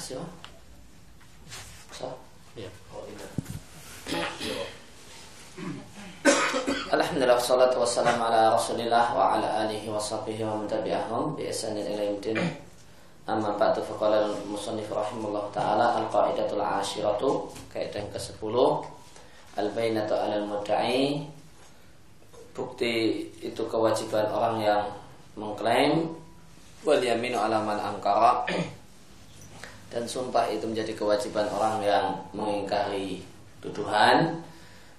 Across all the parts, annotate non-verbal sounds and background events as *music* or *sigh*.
kasih ya. So. Ya. Oh, ini. Alhamdulillah wassalatu wassalamu ala Rasulillah wa ala alihi wa sahbihi wa man tabi'ahum bi ihsanin ila yaumil Amma ba'du faqala al-musannif rahimahullah taala al-qaidatul ashiratu kaidah yang ke-10 al-bainatu 'ala al-mudda'i bukti itu kewajiban orang yang mengklaim wal yaminu 'ala man angkara dan sumpah itu menjadi kewajiban orang yang mengingkari tuduhan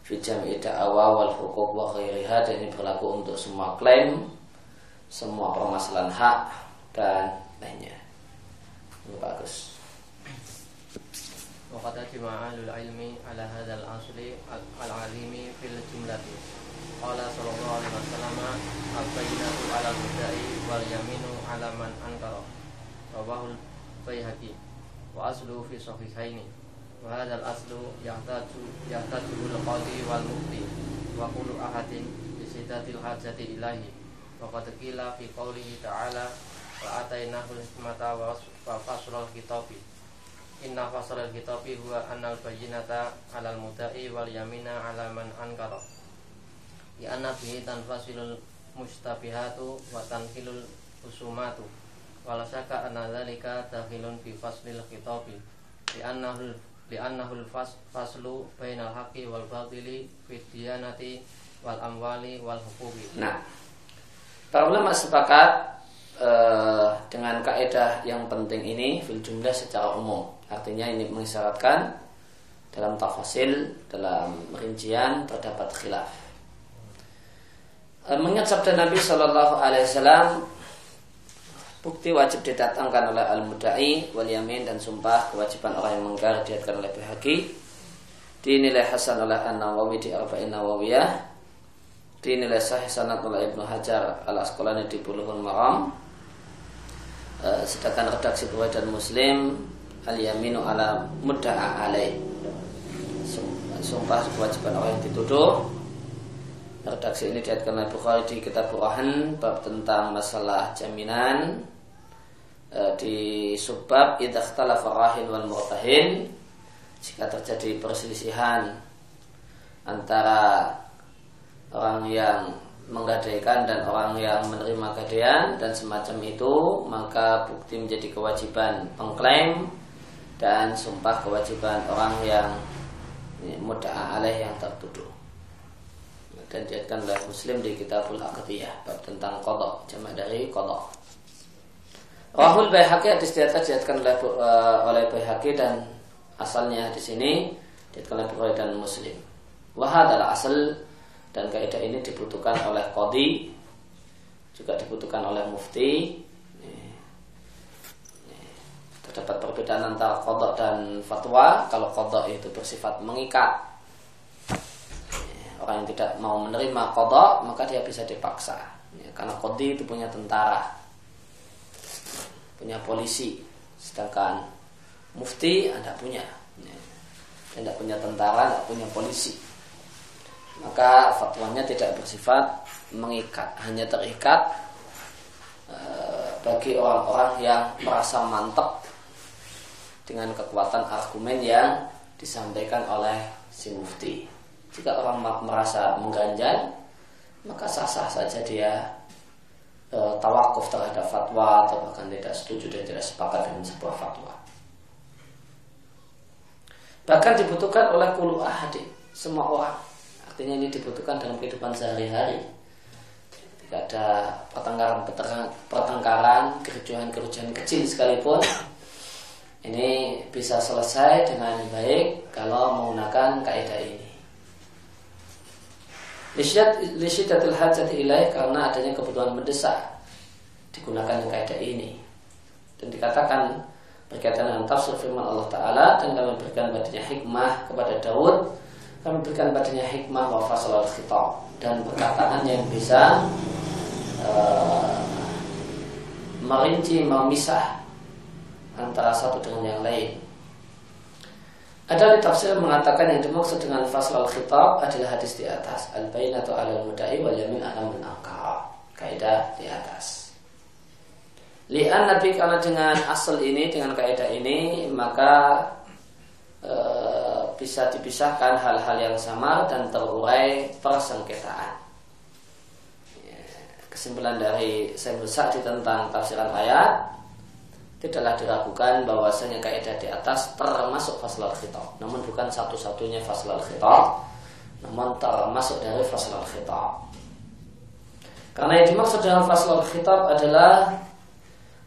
fi jam'i da'awa wal huquq wa ghairiha dan ini berlaku untuk semua klaim, semua permasalahan hak dan lainnya. Ini bagus. وقد أجمع أهل العلم على هذا الأصل العليم في الجملة قال صلى الله عليه وسلم البينة على المدعي واليمين على من أنكر رواه البيهقي وأصله في صحيحين وهذا الأصل يحتاج يحتاجه القاضي والمفتي وكل أحد بشدة الحاجة إليه وقد قيل في قوله تعالى وآتيناه الحكمة وفصل الكتاب إن فصل الكتاب هو أن البينة على المدعي واليمين على من أنكر لأن به تنفصل المشتبهات wala syaka anna dzalika tahilun fi faslil khitabi. Li annahu li annahu faslu bainal haqqi wal batili fi diyanati wal amwali wal huquqi. Nah para ulama sepakat eh, dengan kaidah yang penting ini fil jumlah secara umum. Artinya ini mengisyaratkan dalam tafasil dalam rincian terdapat khilaf. Eh, mengingat sabda Nabi Shallallahu Alaihi Wasallam Bukti wajib didatangkan oleh al-mudai wal yamin dan sumpah kewajiban orang yang menggar diatkan oleh Bihaqi dinilai hasan oleh An-Nawawi di Arba'in Nawawiyah. Dinilai sahih sanad oleh Ibnu Hajar al Asqalani di Bulughul Maram. E, sedangkan redaksi Bukhari dan Muslim al-yaminu ala mudda'a alaih. Sumpah kewajiban orang yang dituduh redaksi ini diatkan oleh Bukhari di kitab Burahan bab tentang masalah jaminan Eh, di subbab idakhtalafa rahin wal murtahin jika terjadi perselisihan antara orang yang menggadaikan dan orang yang menerima gadaian dan semacam itu maka bukti menjadi kewajiban pengklaim dan sumpah kewajiban orang yang mudah alaih yang tertuduh dan diatkan oleh muslim di kitabul aqdiyah bab tentang kodok jamaah dari kodok Rahul Bayhaqi hadis di atas diatkan oleh, uh, oleh Bayhaqi dan asalnya di sini diatkan oleh Bukhari dan Muslim. Wah adalah asal dan kaidah ini dibutuhkan oleh kodi juga dibutuhkan oleh mufti. Terdapat perbedaan antara kodok dan fatwa. Kalau kodok itu bersifat mengikat orang yang tidak mau menerima kodok maka dia bisa dipaksa. Karena kodi itu punya tentara punya polisi. Sedangkan mufti anda punya. Anda punya tentara anda punya polisi. Maka fatwanya tidak bersifat mengikat hanya terikat e, bagi orang-orang yang merasa mantap dengan kekuatan argumen yang disampaikan oleh si mufti jika orang merasa mengganjal maka sah-sah saja dia e, tawakuf terhadap fatwa atau bahkan tidak setuju dan tidak sepakat dengan sebuah fatwa. Bahkan dibutuhkan oleh kulu ahadi, semua orang. Artinya ini dibutuhkan dalam kehidupan sehari-hari. Tidak ada pertengkaran, pertengkaran, kerucuhan-kerucuhan kecil sekalipun. Ini bisa selesai dengan baik kalau menggunakan kaidah ini. Lisyidatil hajat ilaih karena adanya kebutuhan mendesak digunakan kaidah ini. Dan dikatakan berkaitan dengan tafsir firman Allah Taala dan kami berikan padanya hikmah kepada Daud kami berikan padanya hikmah wa fasal khitab dan perkataan yang bisa uh, merinci memisah antara satu dengan yang lain ada di tafsir mengatakan yang dimaksud dengan fasal khitab adalah hadis di atas. Al atau al mudai wal yamin ala kaidah di atas. Lian Nabi karena dengan asal ini dengan kaidah ini maka e, bisa dipisahkan hal-hal yang sama dan terurai persengketaan. Ya, kesimpulan dari Sayyid Sa'di tentang tafsiran ayat tidaklah diragukan bahwasanya kaidah di atas termasuk faslal khitab, namun bukan satu-satunya faslal khitab, namun termasuk dari faslal khitab. Karena yang dimaksud dengan faslal khitab adalah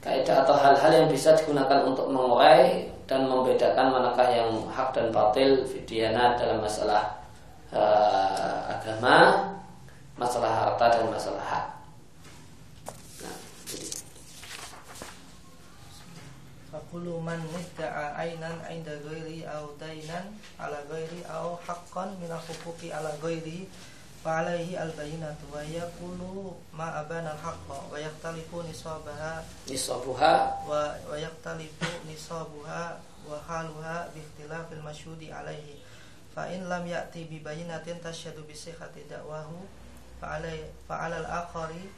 kaidah atau hal-hal yang bisa digunakan untuk mengurai dan membedakan manakah yang hak dan batil fidyana dalam masalah uh, agama, masalah harta dan masalah hak. Nah, jadi yadkhulu man mihda'a ainan inda ghairi au dainan ala ghairi au haqqan min huquqi ala ghairi wa alaihi al bayyinatu wa yaqulu ma abana al haqqa wa yaktalifu nisabaha nisabuha wa wa yaktalifu nisabuha wa haluha bi ikhtilafil alaihi fa in lam ya'ti bi bayyinatin tasyhadu bi sihhati da'wahu fa alai fa alal akhari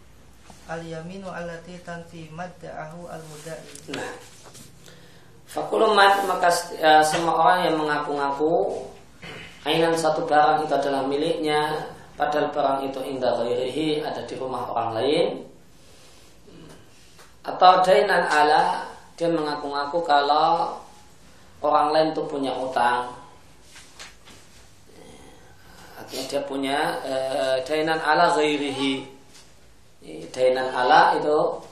al yaminu allati tanfi madda'ahu al mudda'i nah Fakulumat maka uh, semua orang yang mengaku-ngaku Ainan satu barang itu adalah miliknya Padahal barang itu indah ghairihi ada di rumah orang lain. Atau dainan ala Dia mengaku-ngaku kalau Orang lain itu punya utang. Artinya dia punya e, Dainan ala ghairihi. Dainan ala itu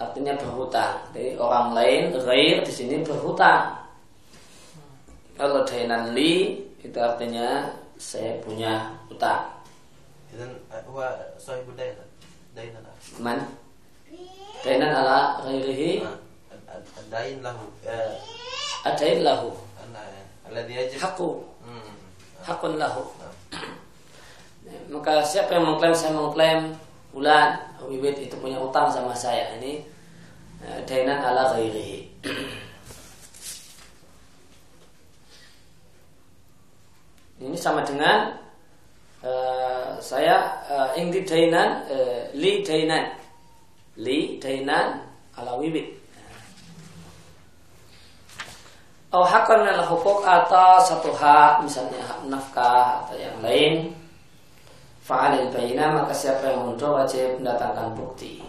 Artinya berhutang Jadi orang lain ghair di sini berhutang Kalau dainan li Itu artinya saya punya utang. Idan huwa sahibu dainan. Dainan. Man? Dainan ala ghairihi? Dain lahu. Adain lahu. Alladhi yajib. Hakku. Hakun lahu. Maka siapa yang mengklaim saya mengklaim bulan Wiwit itu punya utang sama saya ini dainan ala ghairihi. *clears throat* Ini sama dengan uh, saya uh, ingdi dainan uh, li dainan li dainan ala wibit. Oh hakon hukuk atau satu hak misalnya hak nafkah atau yang lain fa'alil bayina maka siapa yang mundur wajib mendatangkan bukti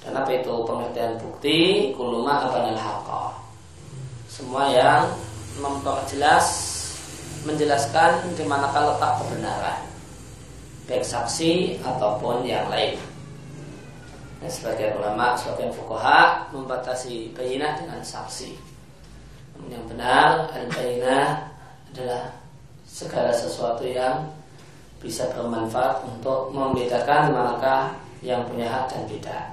dan apa itu pengertian bukti kuluma abanil haqqa semua yang memperjelas menjelaskan di manakah letak kebenaran baik saksi ataupun yang lain. Sebagai ulama, sebagai fukoha membatasi bayinah dengan saksi. Yang benar, al-bayinah adalah segala sesuatu yang bisa bermanfaat untuk membedakan manakah yang punya hak dan tidak.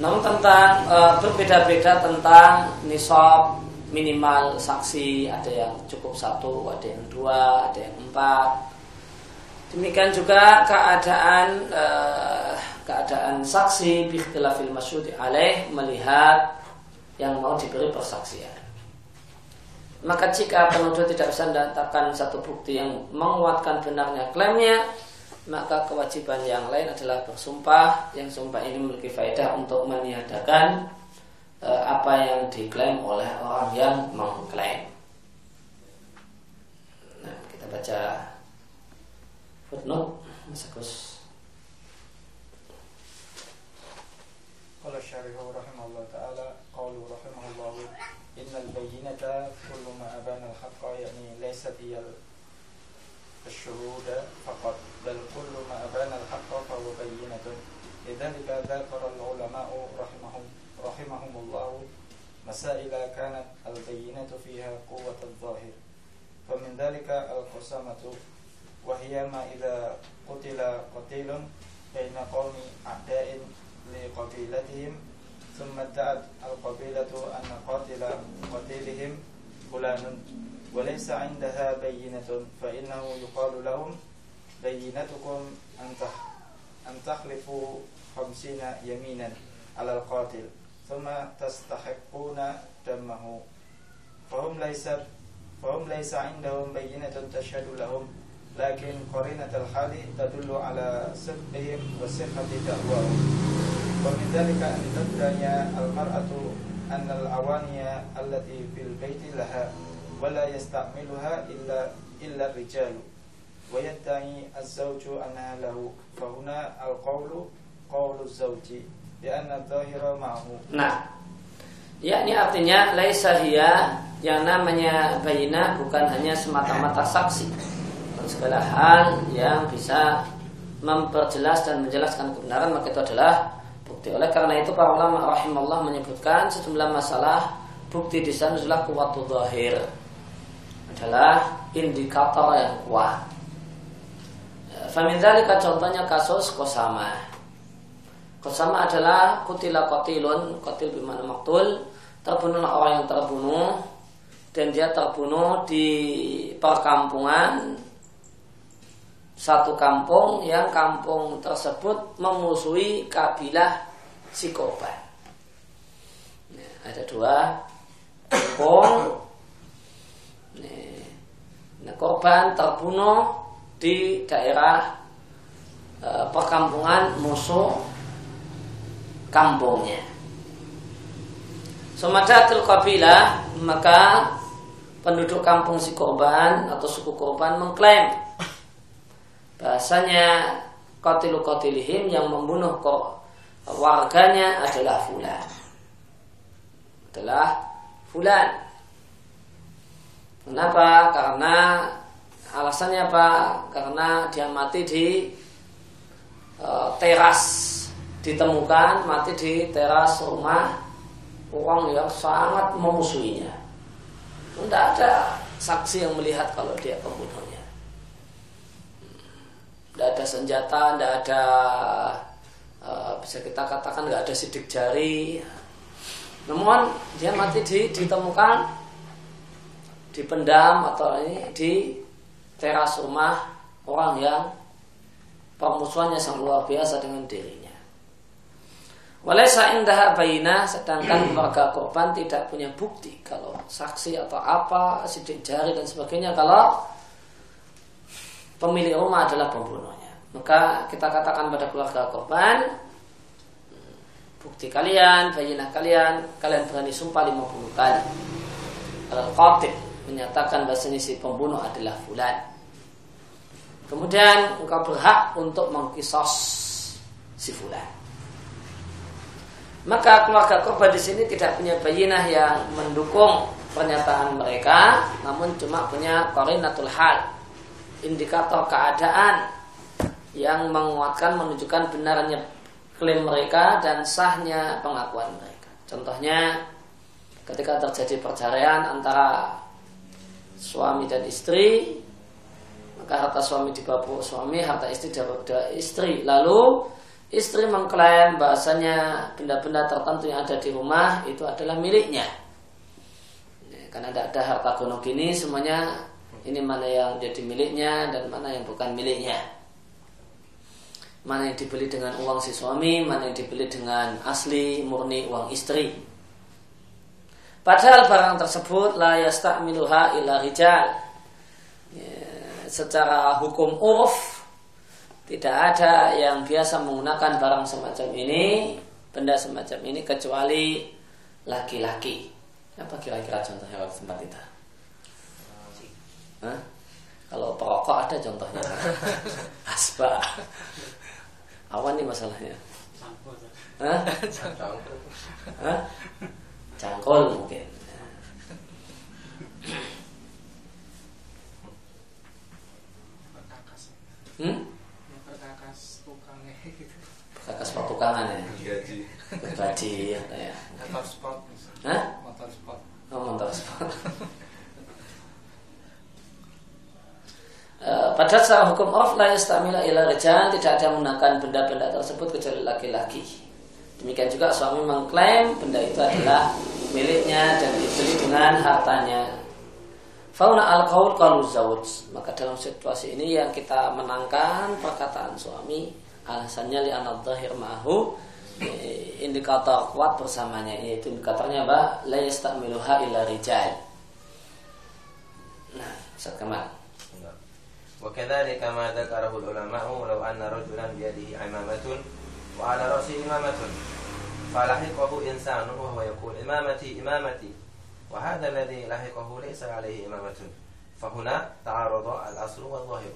Namun tentang e, berbeda-beda tentang nisab minimal saksi ada yang cukup satu, ada yang dua, ada yang empat. Demikian juga keadaan eh, keadaan saksi bikhtilafil masyhud alaih melihat yang mau diberi persaksian. Maka jika penuduh tidak bisa mendatangkan satu bukti yang menguatkan benarnya klaimnya, maka kewajiban yang lain adalah bersumpah yang sumpah ini memiliki faedah untuk meniadakan e, apa yang diklaim oleh orang yang mengklaim. Nah, kita baca footnote Mas Agus. Kalau syarihah rahimahullah taala البينة كل ما أبان الحق يعني ليست هي الشهود فقط بل كل ما أبان الحق فهو بينة. لذلك ذكر العلماء رحمهم رحمهم الله مسائل كانت البينة فيها قوة الظاهر. فمن ذلك القسامة وهي ما إذا قتل قتيل بين قوم أعداء لقبيلتهم ثم ادعت القبيلة أن قاتل قتيلهم فلان وليس عندها بينة فإنه يقال لهم بينتكم أن تخلفوا خمسين يمينا على القاتل ثم تستحقون دمه. فهم ليس فهم ليس عندهم بينة تشهد لهم. لكن قرينة الحال تدل على صدقهم وصحة دعواهم ومن ذلك أن تدعي المرأة أن الأواني التي في البيت لها ولا يستعملها إلا إلا الرجال ويدعي الزوج أنها له فهنا القول قول الزوج لأن الظاهر معه Nah, yakni artinya laisa hiya yang namanya bayinah bukan hanya semata-mata saksi. Segala hal yang bisa memperjelas dan menjelaskan kebenaran maka itu adalah bukti. Oleh karena itu para ulama rahimallah menyebutkan sejumlah masalah bukti di sana adalah kuwatu zahir adalah indikator yang kuat. Famin dzalika contohnya kasus kosama. Kosama adalah kutila kotilun, kotil bimana maktul, terbunuhlah orang yang terbunuh dan dia terbunuh di perkampungan satu kampung yang kampung tersebut memusuhi kabilah si korban. Nah, ada dua kampung. Nah, korban terbunuh di daerah e, perkampungan musuh kampungnya. Somadatul kabilah maka penduduk kampung si korban atau suku korban mengklaim bahasanya kotilu kotilihim yang membunuh kok warganya adalah fulan adalah fulan kenapa karena Alasannya apa? Karena dia mati di e, teras ditemukan mati di teras rumah orang yang sangat memusuhinya. Tidak ada saksi yang melihat kalau dia pembunuhnya. Tidak ada senjata, tidak ada e, bisa kita katakan tidak ada sidik jari. Namun dia mati di, ditemukan dipendam atau ini di teras rumah orang yang permusuhannya sangat luar biasa dengan dirinya. Walaysa indah bayina sedangkan *clears throat* keluarga korban tidak punya bukti kalau saksi atau apa sidik jari dan sebagainya kalau pemilik rumah adalah pembunuhnya. Maka kita katakan pada keluarga korban bukti kalian, bayinah kalian, kalian berani sumpah 50 kali. Kalau qatil menyatakan bahasa si pembunuh adalah fulan. Kemudian engkau berhak untuk mengkisos si fulan. Maka keluarga korban di sini tidak punya bayinah yang mendukung pernyataan mereka, namun cuma punya korinatul hal, indikator keadaan yang menguatkan menunjukkan benarnya klaim mereka dan sahnya pengakuan mereka. Contohnya ketika terjadi perceraian antara suami dan istri maka harta suami di bawah suami, harta istri di bawah istri. Lalu istri mengklaim bahasanya benda-benda tertentu yang ada di rumah itu adalah miliknya. Ya, karena tidak ada harta gunung gini semuanya ini mana yang jadi miliknya dan mana yang bukan miliknya. Mana yang dibeli dengan uang si suami, mana yang dibeli dengan asli murni uang istri. Padahal barang tersebut la yasta'miluha illa rijal. Ya, secara hukum uruf tidak ada yang biasa menggunakan barang semacam ini, benda semacam ini kecuali laki-laki. Apa kira-kira contohnya kalau tempat kita? Hah? Kalau perokok ada contohnya. *laughs* Asba. Awan nih masalahnya. Hah? Hah? Cangkol mungkin. Hmm? Perkakas tukangnya gitu. Perkakas petukangan ya. Gaji. Gaji ya. ya. Motor sport. Hah? Motor sport. Oh, motor sport. *laughs* Uh, pada saat hukum off la yastamila ila tidak ada menggunakan benda-benda tersebut kecuali laki-laki. Demikian juga suami mengklaim benda itu adalah miliknya dan dibeli dengan hartanya Fauna al qaul qalu. Maka dalam situasi ini yang kita menangkan perkataan suami alasannya li anad dhahir ma'hu indikator kuat bersamanya yaitu indikatornya apa? La yastamiluha illa rijal. Nah, Ustaz Kamal. وكذلك ما ذكره العلماء لو أن رجلا بيده عمامة وعلى رأسه إمامة فلحقه إنسان وهو يقول إمامتي إمامتي. وهذا الذي لحقه ليس عليه إمامة. فهنا تعارض الأصل والظاهر.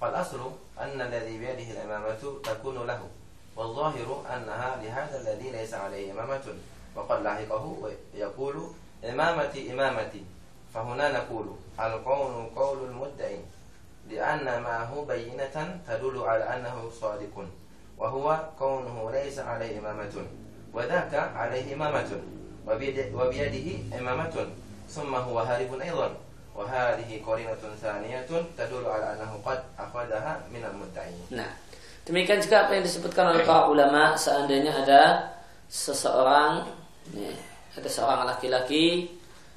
فالأصل أن الذي بيده الإمامة تكون له والظاهر أنها لهذا الذي ليس عليه إمامة. وقد لحقه ويقول إمامتي إمامتي. فهنا نقول القول قول المدعي. لأن معه بينة تدل على أنه صادق وهو كونه ليس عليه إمامة وذاك عليه إمامة وبيد- وبيده إمامة ثم هو هارب أيضا وهذه قرينة ثانية تدل على أنه قد أخذها من المدعي Nah, demikian juga apa yang disebutkan oleh para ulama seandainya ada seseorang, nih, ada seorang laki-laki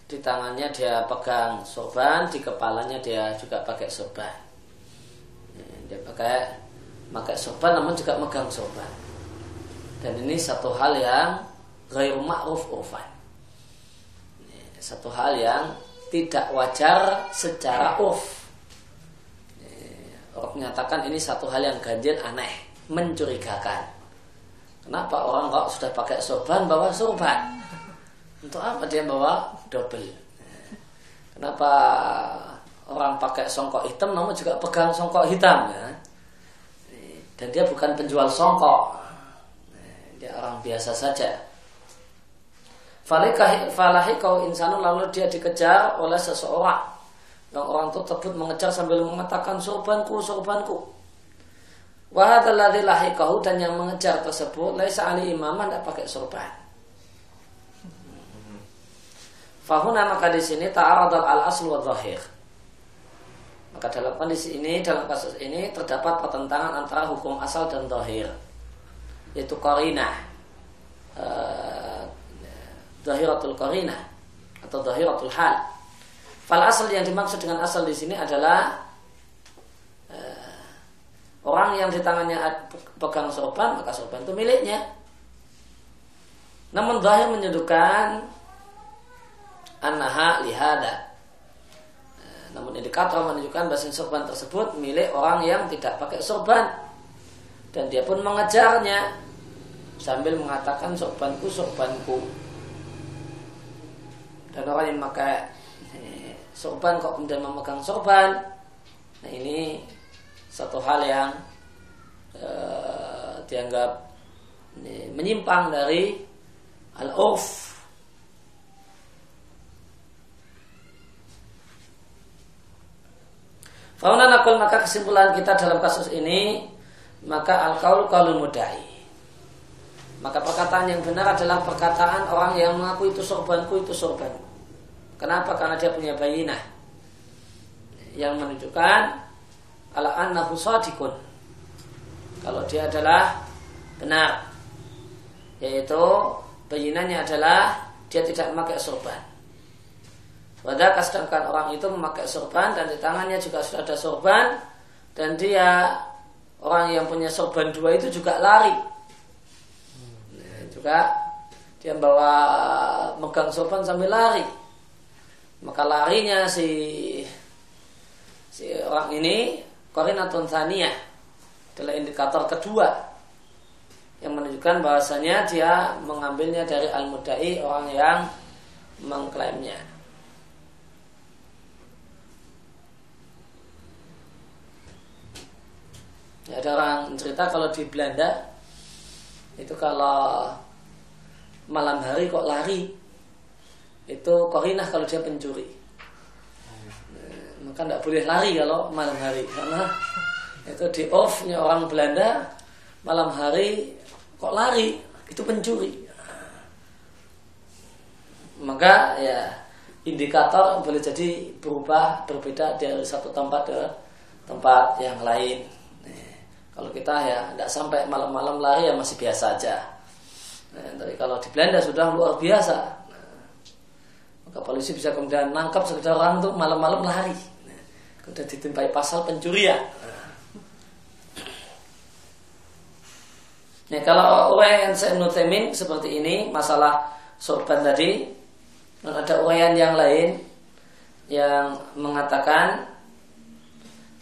di tangannya dia pegang sorban, di kepalanya dia juga pakai sorban. Nih, Dia pakai pakai sorban namun juga megang sorban. Dan ini satu hal yang ghairu ma'ruf urfan. Nih, Satu hal yang tidak wajar secara urf. Orang menyatakan ini satu hal yang ganjil aneh, mencurigakan. Kenapa orang kok sudah pakai sorban bawa sorban? Untuk apa dia bawa double? Kenapa orang pakai songkok hitam namun juga pegang songkok hitam ya? Dan dia bukan penjual songkok. Dia orang biasa saja. Falahi kau insanun lalu dia dikejar oleh seseorang yang orang tersebut mengejar sambil mengatakan sorbanku, sorbanku. Lahikahu dan yang mengejar tersebut laisa ali imaman tidak pakai sorban. Fahuna maka di sini ta'aradal al aslu wa zahir. Maka dalam kondisi ini, dalam kasus ini terdapat pertentangan antara hukum asal dan zahir. Yaitu qarinah. Eh, Zahiratul qarinah atau zahiratul hal. Fal asal yang dimaksud dengan asal di sini adalah eh, orang yang di tangannya pegang sorban maka sorban itu miliknya. Namun zahir menunjukkan annaha lihada. Eh, Namun indikator menunjukkan bahwa sorban tersebut milik orang yang tidak pakai sorban. Dan dia pun mengejarnya sambil mengatakan sorbanku sorbanku. Dan orang yang memakai eh, sorban kok kemudian memegang sorban? Nah ini satu hal yang eh, dianggap eh, menyimpang dari al-urf Fauna nakul maka kesimpulan kita dalam kasus ini maka al kaul kaulul mudai. Maka perkataan yang benar adalah perkataan orang yang mengaku itu sorbanku itu sorbanku. Kenapa? Karena dia punya bayinah yang menunjukkan ala annahu sadikun. Kalau dia adalah benar, yaitu bayinahnya adalah dia tidak memakai sorban. Wadaka sedangkan orang itu memakai sorban dan di tangannya juga sudah ada sorban dan dia orang yang punya sorban dua itu juga lari. Nah, juga dia bawa megang sorban sambil lari. Maka larinya si si orang ini korinatun thaniyah adalah indikator kedua yang menunjukkan bahwasanya dia mengambilnya dari al-mudai orang yang mengklaimnya. Ya, ada orang cerita kalau di Belanda itu kalau malam hari kok lari itu korinah kalau dia pencuri. Maka tidak boleh lari kalau malam hari karena itu di off-nya orang Belanda malam hari kok lari itu pencuri. Maka ya indikator boleh jadi berubah berbeda dari satu tempat ke tempat yang lain. Kalau kita ya tidak sampai malam-malam lari ya masih biasa aja. Nah, tapi kalau di Belanda sudah luar biasa. Nah, maka polisi bisa kemudian nangkap sekedar orang tuh malam-malam lari. Nah, kemudian ditimpai pasal pencurian. Nah, kalau uraian Nutemin seperti ini masalah sorban tadi dan ada uraian yang lain yang mengatakan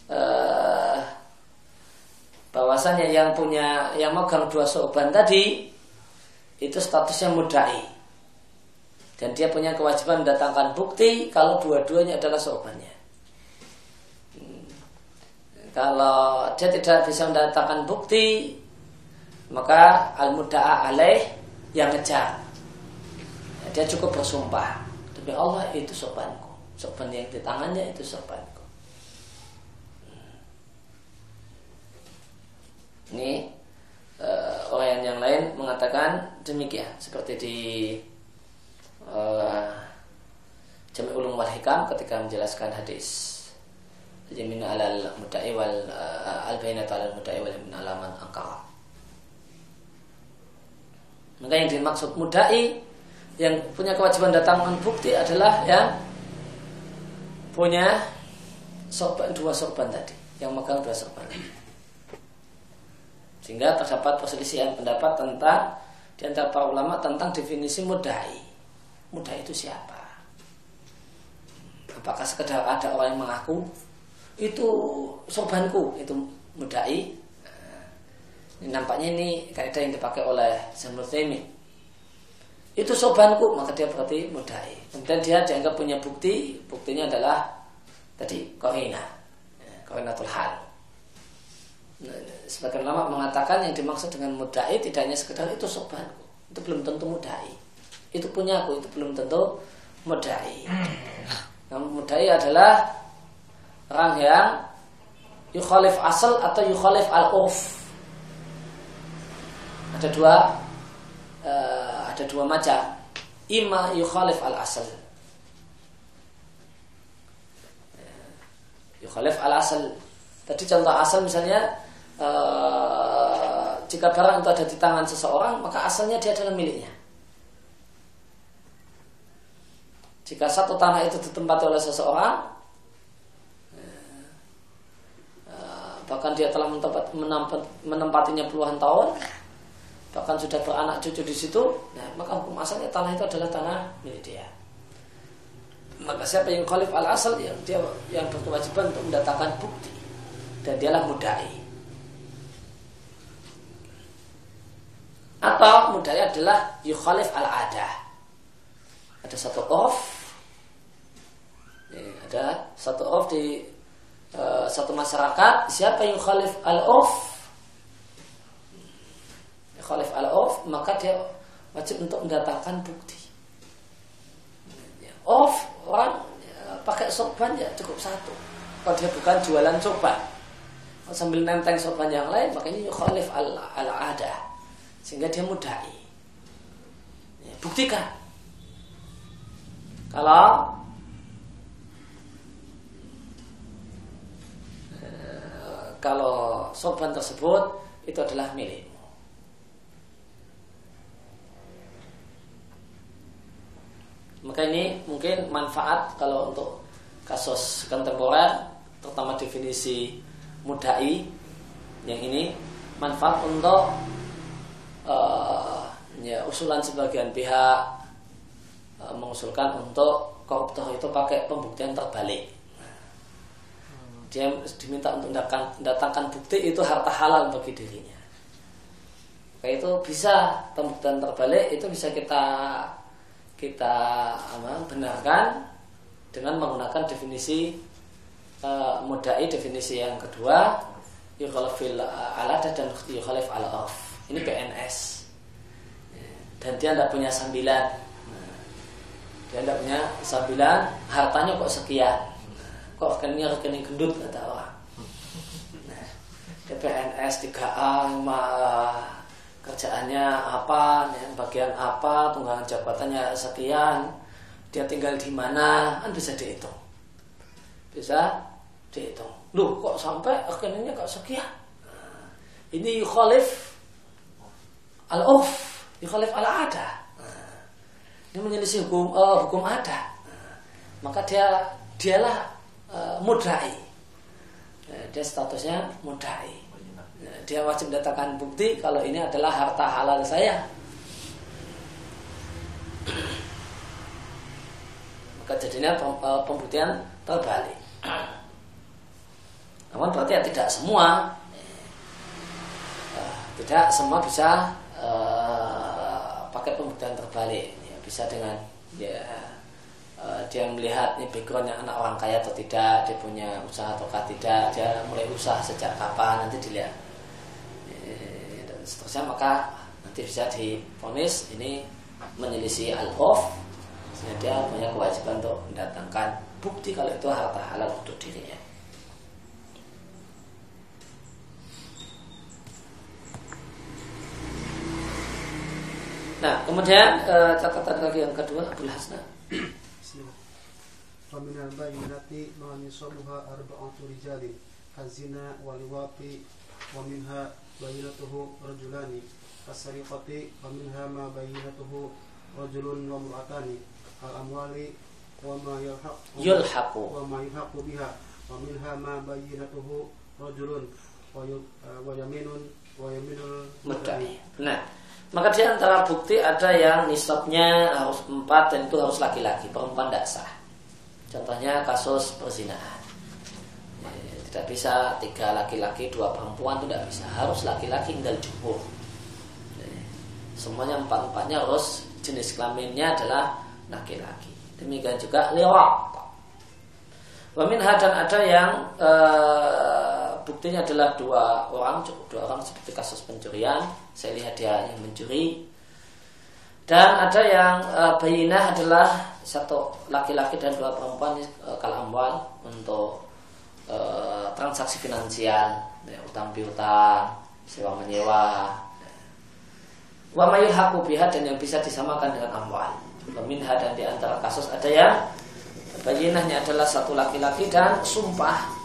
uh, bahwasanya yang punya yang megang dua sorban tadi itu statusnya mudai dan dia punya kewajiban mendatangkan bukti kalau dua-duanya adalah sorbannya. Hmm. Kalau dia tidak bisa mendatangkan bukti, maka al mudaa alaih yang ngejar. Dia cukup bersumpah demi Allah itu sorbanku, sorban yang di tangannya itu sorbanku. Ini uh, orang yang lain mengatakan demikian seperti di uh, Jami Ulum wal Hikam ketika menjelaskan hadis Jamin alal mudai wal uh, al bainat alal mudai wal min alaman angkara. Maka yang dimaksud mudai yang punya kewajiban datang bukti adalah yang punya sorban dua sorban tadi, yang megang dua sorban tadi. Sehingga terdapat perselisihan pendapat tentang di antara para ulama tentang definisi mudai. Mudai itu siapa? Apakah sekedar ada orang yang mengaku itu sorbanku itu mudai? Ini nampaknya ini kaidah yang dipakai oleh Zamrud Itu sorbanku maka dia berarti mudai. Kemudian dia dianggap punya bukti, buktinya adalah tadi korina, korinatul hal sebagian ulama mengatakan yang dimaksud dengan mudai tidak hanya sekedar itu sobanku itu belum tentu mudai. Itu punya aku itu belum tentu mudai. Nah, mudai adalah orang yang yukhalif asal atau yukhalif al urf ada dua uh, ada dua macam. Ima yukhalif al asal yukhalif al asal tadi contoh asal misalnya Eh, jika barang itu ada di tangan seseorang maka asalnya dia adalah miliknya. Jika satu tanah itu ditempati oleh seseorang, uh, bahkan dia telah menempatinya puluhan tahun, bahkan sudah beranak cucu di situ, nah, maka hukum asalnya tanah itu adalah tanah milik dia. Maka siapa yang khalif al asal yang dia yang berkewajiban untuk mendatangkan bukti dan dialah mudai. Atau mudahnya adalah yukhalif al ada. Satu off, ada satu off di uh, satu masyarakat. Siapa yang yukhalif al off? Yukhalif al off, maka dia wajib untuk mendatangkan bukti. Off orang ya, pakai sorban ya cukup satu. Kalau dia bukan jualan sorban, sambil nenteng sorban yang lain, makanya yukhalif al, al sehingga dia mudai. Ya, buktikan. Kalau eh, kalau sorban tersebut itu adalah milikmu. Maka ini mungkin manfaat kalau untuk kasus kontemporer, terutama definisi mudai yang ini manfaat untuk uh, ya usulan sebagian pihak uh, mengusulkan untuk koruptor itu pakai pembuktian terbalik. Dia diminta untuk mendatangkan bukti itu harta halal bagi dirinya. Maka itu bisa pembuktian terbalik itu bisa kita kita apa, benarkan dengan menggunakan definisi uh, mudai definisi yang kedua yukhalifil alada dan yukhalif al -of ini PNS dan dia tidak punya sambilan. Dia tidak punya sambilan hartanya kok sekian. Kok rekeningnya rekening gendut kata orang. Nah, dia PNS 3A kerjaannya apa bagian apa tunggangan jabatannya sekian. Dia tinggal di mana kan bisa dihitung. Bisa dihitung. Loh kok sampai rekeningnya kok sekian? Ini khalif al-urf yukhalif al-ada. Ini menyelisih hukum uh, hukum ada. Maka dia dialah uh, mudai. Dia statusnya mudai. Dia wajib datangkan bukti kalau ini adalah harta halal saya. Maka jadinya pembuktian terbalik. Namun berarti ya tidak semua tidak semua bisa uh, pakai pembuktian terbalik. Ya, bisa dengan ya uh, dia melihat ini backgroundnya anak orang kaya atau tidak dia punya usaha atau tidak dia mulai usaha sejak kapan nanti dilihat. Ya, dan seterusnya maka nanti bisa difonis ini menyelisih sehingga dia punya kewajiban untuk mendatangkan bukti kalau itu harta halal untuk dirinya Nah, kemudian uh, catatan lagi yang kedua Abdul Hasna. ومن البينات ما نصابها أربعة رجال الزنا والواق ومنها بينته رجلان السرقة ومنها ما بينته رجل وامرأتان الأموال وما يلحق يلحق وما يلحق بها ومنها ما بينته رجل ويمين ويمين المدعي. Nah, maka di antara bukti ada yang nisabnya harus empat dan itu harus laki-laki, perempuan tidak sah. Contohnya kasus perzinahan. Ya, tidak bisa tiga laki-laki, dua perempuan itu tidak bisa. Harus laki-laki tinggal jumhur. Ya, semuanya empat-empatnya harus jenis kelaminnya adalah laki-laki. Demikian juga lewat. Wamin dan ada yang e, buktinya adalah dua orang, dua orang seperti kasus pencurian. Saya lihat dia yang mencuri. Dan ada yang e, bayinah adalah satu laki-laki dan dua perempuan e, kalamwal untuk e, transaksi finansial, ya, utang piutang, sewa menyewa. Wa mayul biha dan yang bisa disamakan dengan amwal. Waminha dan di antara kasus ada yang Bayinahnya adalah satu laki-laki dan sumpah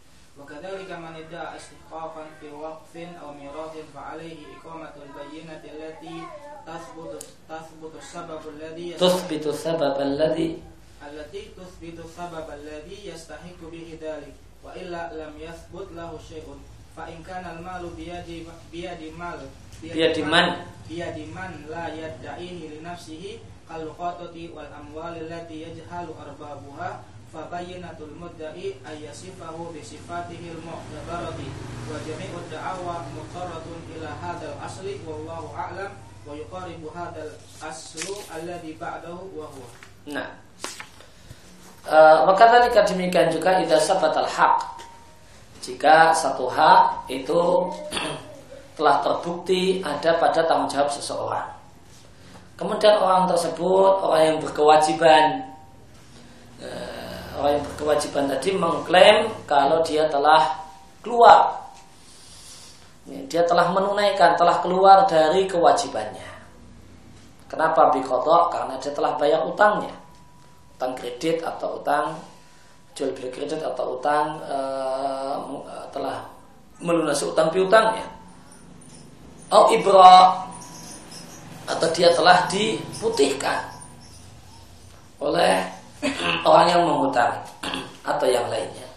وكذلك من ادعى استحقاقا في وقف أو ميراث فعليه إقامة البينة التي تثبت تثبت السبب الذي تثبت السبب الذي التي تثبت السبب الذي يستحق به ذلك وإلا لم يثبت له شيء فإن كان المال بيد بيد مال بيد من بيد من لا يدعيه لنفسه كالقطة والأموال التي يجهل أربابها fabayyinatul mudda'i ayyasifahu bisifatihil mu'tabarati wa jami'ud da'awa muqarratun ila hadal asli wallahu a'lam wa yuqaribu hadal aslu alladhi ba'dahu wa huwa. Nah. Maka uh, tadi demikian juga idza sabatal haq. Jika satu hak itu *clears throat* telah terbukti ada pada tanggung jawab seseorang. Kemudian orang tersebut orang yang berkewajiban orang yang berkewajiban tadi mengklaim kalau dia telah keluar dia telah menunaikan, telah keluar dari kewajibannya. Kenapa bikodok? Karena dia telah bayar utangnya, utang kredit atau utang jual beli kredit atau utang uh, telah melunasi utang piutangnya. Oh ibro atau dia telah diputihkan oleh orang yang mengutang atau yang lainnya.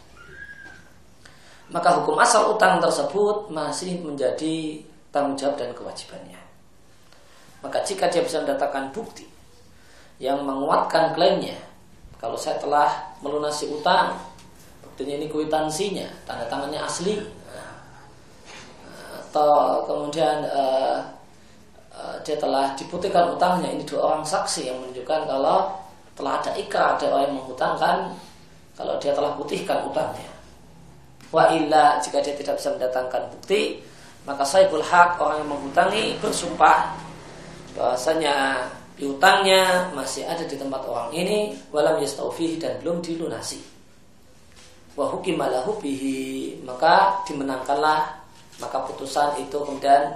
Maka hukum asal utang tersebut masih menjadi tanggung jawab dan kewajibannya. Maka jika dia bisa mendatangkan bukti yang menguatkan klaimnya, kalau saya telah melunasi utang, buktinya ini kuitansinya, tanda tangannya asli, atau kemudian uh, uh, dia telah diputihkan utangnya, ini dua orang saksi yang menunjukkan kalau telah ada ikrar ada orang yang menghutangkan kalau dia telah putihkan utangnya. Wa illa jika dia tidak bisa mendatangkan bukti, maka saibul hak orang yang menghutangi bersumpah bahwasanya piutangnya masih ada di tempat orang ini walam yastaufihi dan belum dilunasi. Wa hukimalahu bihi maka dimenangkanlah maka putusan itu kemudian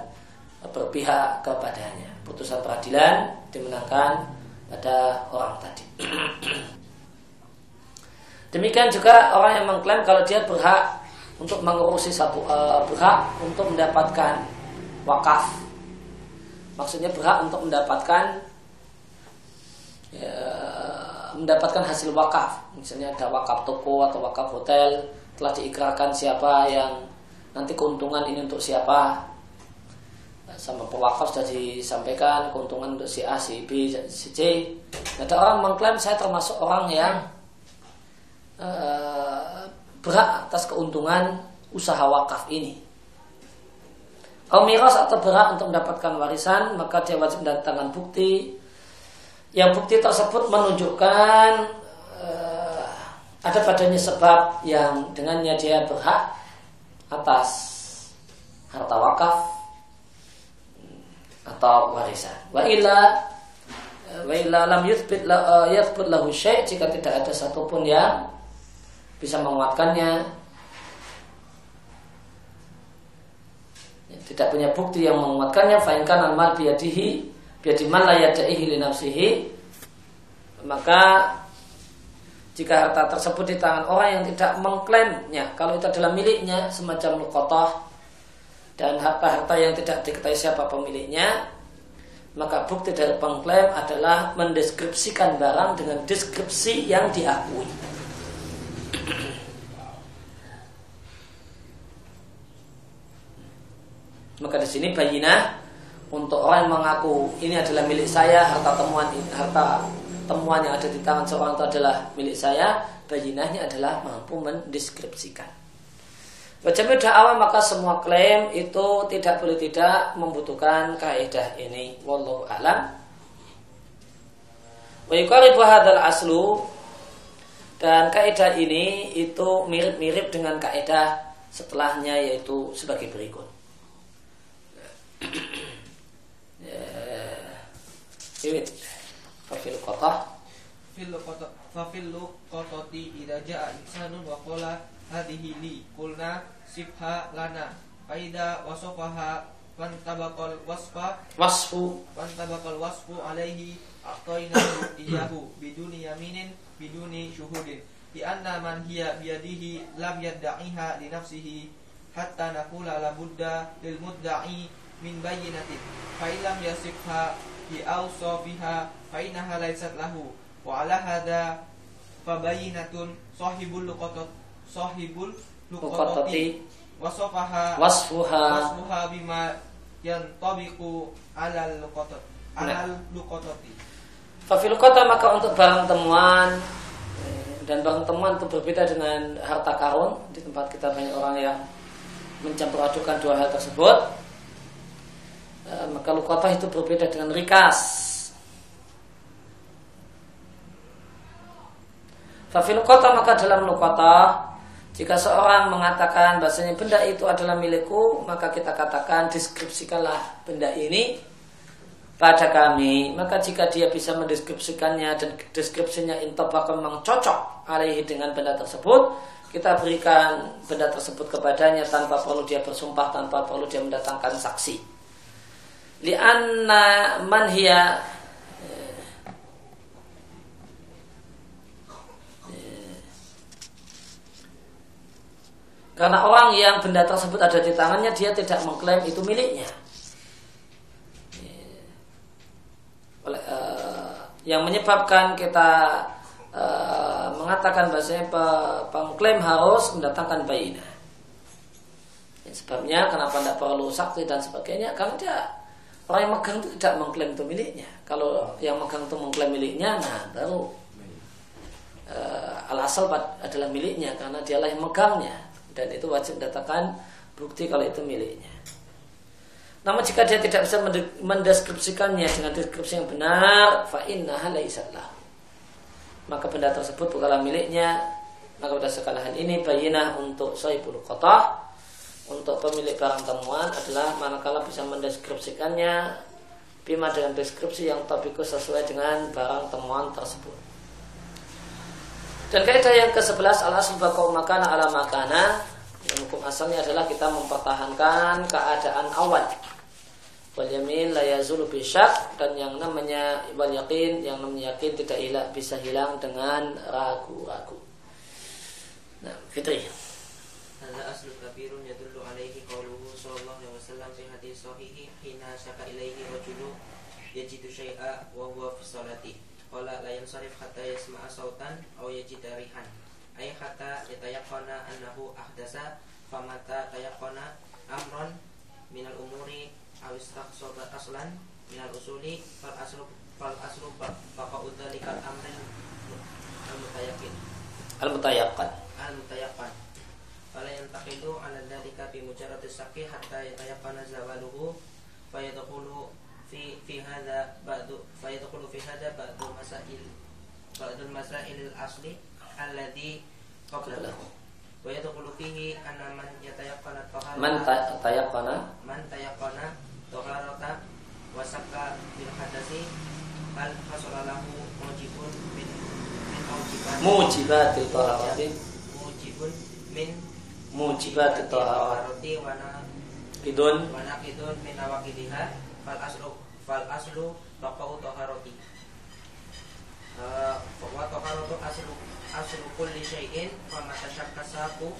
berpihak kepadanya. Putusan peradilan dimenangkan pada orang tadi. Demikian juga orang yang mengklaim kalau dia berhak untuk mengurusi satu uh, berhak untuk mendapatkan wakaf. Maksudnya berhak untuk mendapatkan ya, mendapatkan hasil wakaf. Misalnya ada wakaf toko atau wakaf hotel telah diikrarkan siapa yang nanti keuntungan ini untuk siapa sama pewakaf sudah disampaikan keuntungan untuk si A, si B, si C. Ada orang mengklaim saya termasuk orang yang uh, berhak atas keuntungan usaha wakaf ini. Kalau miras atau berhak untuk mendapatkan warisan, maka dia wajib mendatangkan bukti. Yang bukti tersebut menunjukkan uh, ada padanya sebab yang dengannya dia berhak atas harta wakaf atau warisan. Wa illa wa illa lam yuthbit la uh, yathbut lahu syai' jika tidak ada satupun yang bisa menguatkannya ya, tidak punya bukti yang menguatkannya fa in kana mal biyadihi biyadi man la yadaihi li nafsihi maka jika harta tersebut di tangan orang yang tidak mengklaimnya kalau itu adalah miliknya semacam lukotoh dan harta-harta yang tidak diketahui siapa pemiliknya maka bukti dari pengklaim adalah mendeskripsikan barang dengan deskripsi yang diakui. Maka di sini bayinah untuk orang yang mengaku ini adalah milik saya, harta temuan harta temuan yang ada di tangan seorang itu adalah milik saya, bayinahnya adalah mampu mendeskripsikan. Wajib awal maka semua klaim itu tidak boleh tidak membutuhkan kaidah ini. Wallahu alam. Wa yuqaribu aslu dan kaidah ini itu mirip-mirip dengan kaidah setelahnya yaitu sebagai berikut. Ini fafil qatah fil qatah fafil qatati idza jaa insanun wa hadhihi li kulna sibha lana. Faida wasofaha fantabaqal wasfa. Wasfu. Fantabaqal wasfu alaihi aqtaina *coughs* iyahu biduni yaminin biduni syuhudin. Di anna man hiya biyadihi lam yadda'iha li nafsihi hatta nakula la budda lil mudda'i min bayyinatin. Fa illam yasifha bi awsafiha fa innaha laysat lahu. Wa ala hadha fa bayyinatun sahibul luqatat sahibul luqatati wasofaha. Wasfuha. Wasfuha bima yang tabiku alal luqatat alal luqatati Fafil kota maka untuk barang temuan dan barang temuan itu berbeda dengan harta karun. Di tempat kita banyak orang yang mencampur adukan dua hal tersebut. Eh, maka lukota itu berbeda dengan rikas. Fafil kota maka dalam lukota jika seorang mengatakan bahasanya benda itu adalah milikku, maka kita katakan deskripsikanlah benda ini pada kami. Maka jika dia bisa mendeskripsikannya dan deskripsinya intobak memang cocok alaihi dengan benda tersebut, kita berikan benda tersebut kepadanya tanpa perlu dia bersumpah, tanpa perlu dia mendatangkan saksi. Lianna man hiya Karena orang yang benda tersebut ada di tangannya dia tidak mengklaim itu miliknya. Oleh, uh, yang menyebabkan kita uh, mengatakan bahasanya pengklaim harus mendatangkan bayina. Ya, sebabnya kenapa tidak perlu saksi dan sebagainya karena dia orang yang megang itu tidak mengklaim itu miliknya. Kalau yang megang itu mengklaim miliknya, nah baru uh, al asal adalah miliknya karena dialah yang megangnya dan itu wajib mendatangkan bukti kalau itu miliknya. Namun jika dia tidak bisa mendeskripsikannya dengan deskripsi yang benar, fa innaha Maka benda tersebut bukanlah miliknya. Maka berdasarkan hal ini bayinah untuk sahibul qatah untuk pemilik barang temuan adalah manakala bisa mendeskripsikannya bima dengan deskripsi yang tabikus sesuai dengan barang temuan tersebut. Dan kaidah yang ke-11 al asl bakau makana ala makana yang hukum asalnya adalah kita mempertahankan keadaan awal. Wal yamin la yazulu bisyak dan yang namanya wal yakin yang namanya yakin tidak hilang bisa hilang dengan ragu-ragu. Nah, Fitri. Hadza aslu kabirun yadullu alaihi qauluhu sallallahu alaihi wasallam fi hadis sahihi hina syaka ilaihi rajulu yajidu syai'a wa huwa fi sholati qala la yansarif hatta yasma'a sautan aw yajida rihan. Ay hatta yatayaqqana annahu ahdasa famata tayaqqana amran minal umuri aw istakhsaba aslan minal usuli fal aslu fal aslu faqa'u dzalikal amrin al mutayaqqin al mutayaqqan al mutayaqqan fala yantaqidu ala dzalika bi mujarrad saqi hatta yatayaqqana zawaluhu fayadkhulu fi fi hadha ba'du fayadkhulu fi hadha ba'du masail ba'du masail al asli alladhi qablahu wa yadkhulu fihi anna man yatayaqqana taharata man ta- tayaqqana man tayaqqana taharata wa sakka bil hadasi hal hasala lahu mujibun min min mujibat mujibatil taharati mujibun min mujibatil taharati wa wa fal aslu fal aslu baqa'u taharati Eh, wa taharatu aslu aslu kulli syai'in fa ma tashakkasaku